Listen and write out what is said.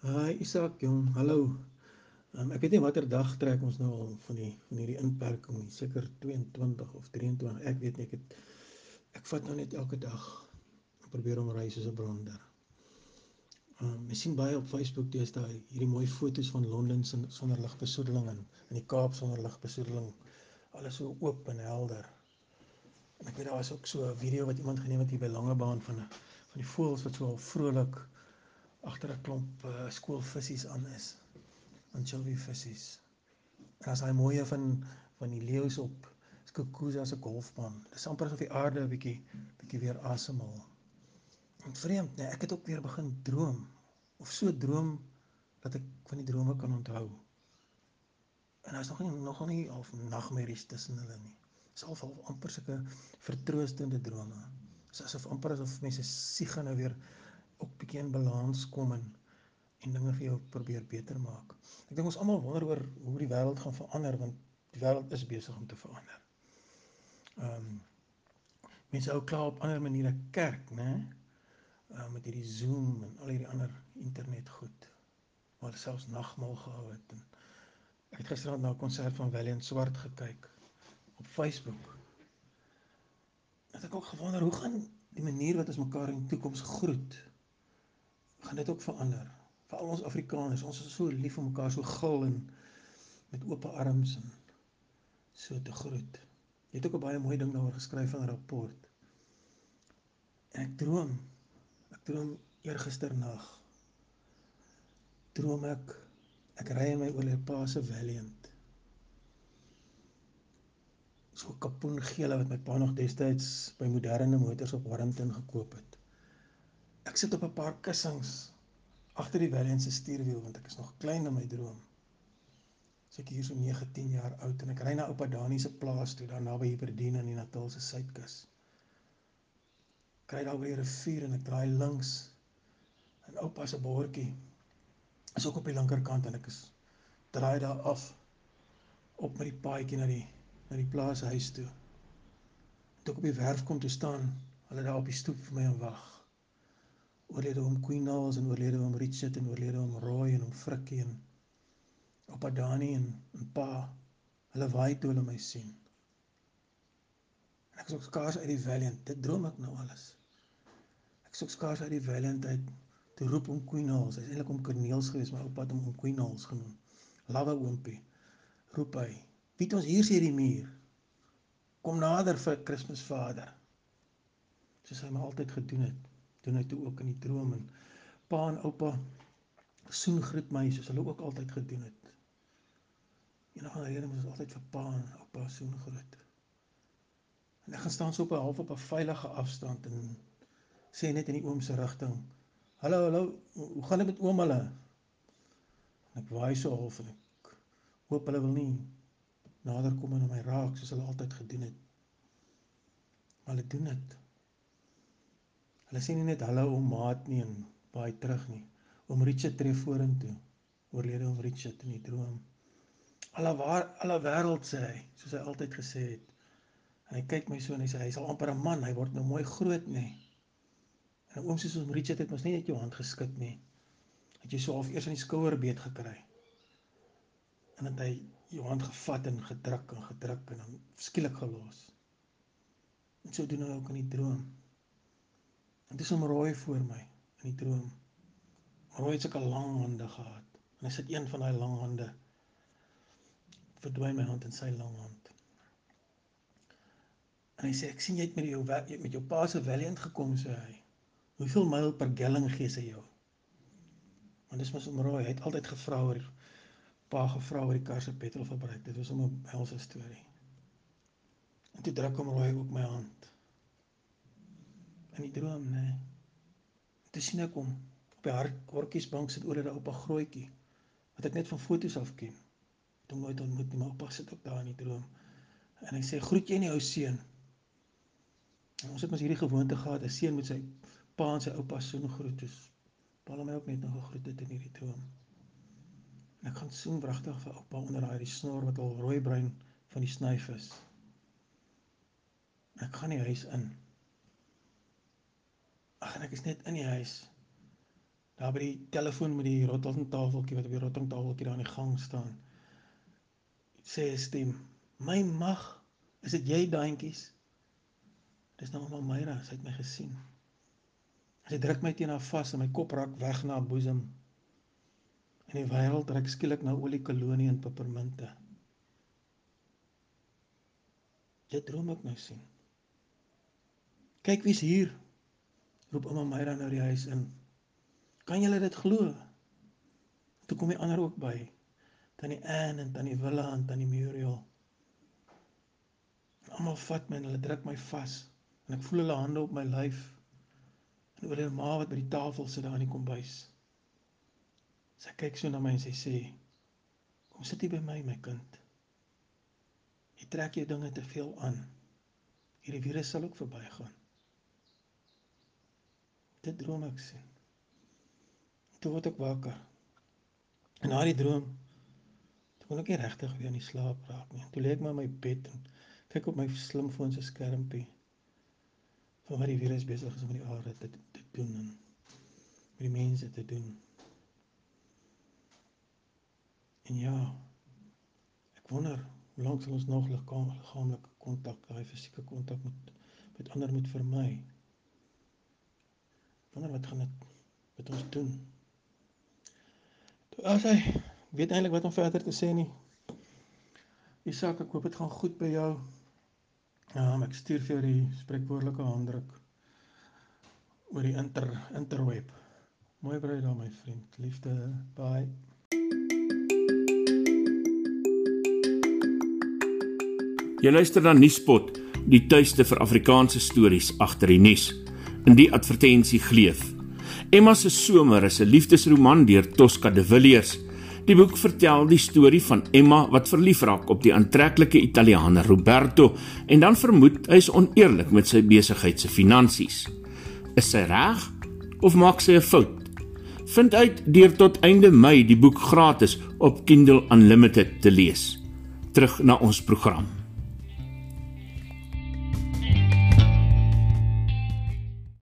Hi Isak, jong, hallo. Um, ek weet nie watter dag trek ons nou al van die van hierdie inperking nie. Seker 22 of 23. Ek weet nie ek het ek vat nou net elke dag probeer om ry soos 'n brander. Um, ek sien baie op Facebook deesdae hierdie mooi foto's van Londen sonder ligbesoedeling en in die Kaap sonder ligbesoedeling. Alles so oop en helder. En ek weet daar was ook so 'n video wat iemand geneem het hier by Langebaan van van die voëls wat so al vrolik agter 'n klomp uh, skoolvissies aan is. Anchovy vissies. En as hy mooie van van die leeu's op Skukuza se golfbaan. Dis amper asof die aarde 'n bietjie bietjie weer asemhaal. En vreemd, nee, ek het ook weer begin droom of so droom dat ek van die drome kan onthou. En daar's nog nie nog nie half nagmerries tussen hulle nie. Dis al half amper sulke vertroostende drome. Dis asof amper asof mense siege nou weer ook bietjie in balans kom en en dinge vir jou probeer beter maak. Ek dink ons almal wonder oor hoe die wêreld gaan verander want die wêreld is besig om te verander. Ehm um, mense hou klaar op ander maniere kerk, né? Uh, met hierdie Zoom en al hierdie ander internet goed. Maar selfs nagmaal gehou het en ek het gister na 'n konsert van Valiant Swart gekyk op Facebook. Het ek ook gewonder hoe gaan die manier wat ons mekaar in die toekoms groet gaan dit ook verander. Vir al ons Afrikaners, ons is so lief vir mekaar, so gul en met oop arms en so te groet. Jy het ook 'n baie mooi ding daaroor geskryf in 'n rapport. En ek droom. Ek droom eergister nag. Droom ek ek ry in my oorlede pa se Valiant. So kapoen gele wat my pa nog destyds by moderne motors op Warrington gekoop het. Ek sit op 'n paar kussings agter die Valiant se stuurwiel want ek is nog klein in my droom. So ek hier so 9, 10 jaar oud en ek ry na oupa Dani se plaas toe daar naby Hiberdien aan die Natalse suidkus. Kry daar by die rivier en ek draai links en oupa se bordjie is ook op die linkerkant en ek is draai daar af op met die paadjie na die na die plaashuis toe. Toe ek op die werf kom te staan, hulle daar op die stoep vir my en wag oorlede om Queen Nels en oorlede om Richard en oorlede om Roy en om Frikkie en Oupa Dani en, en Pa hulle waai toe hulle my sien. En ek is ook skaars uit die Valiant, dit droom ek nou alles. Ek is ook skaars uit die Valiant uit te roep om Queen Nels, hy is eintlik om Corneels gewees, maar oupa het hom om Queen Nels genoem. Lawe oompie, roep hy, Piet ons hier sê die muur, kom nader vir Christmas vader, soos hy my altyd gedoen het doen hy toe ook in die droom en pa en oupa soen groet my soos hulle ook altyd gedoen het. Enige rede moet ons altyd vir pa en oupa soen groet. En ek gaan staan so op 'n half op 'n veilige afstand en sê net in die oom se rigting: "Hallo, hallo, hoe gaan dit met oom hulle?" En ek waai so half en ek hoop hulle wil nie nader kom en my raak soos hulle altyd gedoen het. Maar hulle doen dit. Hulle sê nie net hallo om maat nie en baie terug nie. Oom Richard tree vorentoe. Oorlede oom Richard in die droom. Alle waar alle wêreld sê hy, soos hy altyd gesê het. En hy kyk my so en hy sê hy is al amper 'n man, hy word nou mooi groot nê. En oom sê soos oom Richard het mos nie net jou hand geskit nie. Het jy so half eers aan die skouer beet gekry. En dan hy jou hand gevat en gedruk en gedruk en dan skielik gelos. En so doen hy ook in die droom. En dis om rooi voor my in die droom. Rooi het sulke lang hande gehad. En hy sit een van daai lang hande verdwyn my hand in sy lang hand. En hy sê ek sien jy het met jou met jou pa se Valiant gekom sê hy. Hoeveel myl per gallon gee sy jou? Want dis mos om rooi. Hy het altyd gevra oor pa gevra oor die kar se petrolverbruik. Dit was om 'n helse storie. En toe druk hom rooi op my hand in die droom, nê. Nee. Toe sien ek hom op die hartkortjiesbank sit oor 'n oupa grootjie wat ek net van foto's af ken. Toe nooit ontmoet nie, maar oupa sit ook daar in die droom. En hy sê groet jy nie ou seun. En ons het mos hierdie gewoonte gehad, 'n seun met sy pa en sy oupa soen groet. Dus pa het my ook net nog gegroet het in hierdie droom. En ek gaan soen wragtig vir oupa onder daai snor wat al rooi bruin van die snyf is. Ek gaan die huis in. Ag en ek is net in die huis. daar by die telefoon met die rotting tafeltjie wat op die rotting tafeltjie daar in die gang staan. Sê stem: "My mag, is dit jy daantjies?" Dis nou ouma Myra, sy het my gesien. Sy druk my teen haar vas en my kop raak weg na haar boesem. En die wêreld ruik skielik na oliekolonie en pepermunte. Dit droom ek nou sien. Kyk wie's hier. Roep ouma Myra nou die huis in. Kan julle dit glo? Toe kom die ander ook by. Tannie Anne en tannie Willa en tannie Muriel. Almal vat my en hulle druk my vas en ek voel hulle hande op my lyf. En oor hulle ma wat by die tafel sit daar in die kombuis. Sy kyk so na my en sy sê: "Kom sit hier by my, my kind. Jy trek jou dinge te veel aan. Hierdie virus sal ook verbygaan." Dit droom ek sien toe word ek wakker. En na die droom toe kon ek nie regtig weer in die slaap raak nie. Toe lê ek maar in my bed en kyk op my slimfoon se skermpie van wat die virus besig is om die aarde te, te doen en met die mense te doen. En ja, ek wonder hoe lank sal ons nog liggaamlike kontak, daai fisieke kontak met met ander moet vermy. Wonder wat gaan dit met ons doen? As hy weet eintlik wat om verder te sê nie. Isak, ek hoop dit gaan goed by jou. Um, ek stuur vir jou die spreekwoordelike handdruk oor die inter interweb. Mooi bly daar my vriend. Liefde. Bye. Jy luister na Nuuspot, die tuiste vir Afrikaanse stories agter die nuus. In die advertensie gleef Emma se somer is 'n liefdesroman deur Tosca de Villiers. Die boek vertel die storie van Emma wat verlief raak op die aantreklike Italiaaner Roberto en dan vermoed hy is oneerlik met sy besigheid se finansies. Is sy reg of maak sy 'n fout? Vind uit deur tot einde Mei die boek gratis op Kindle Unlimited te lees. Terug na ons program.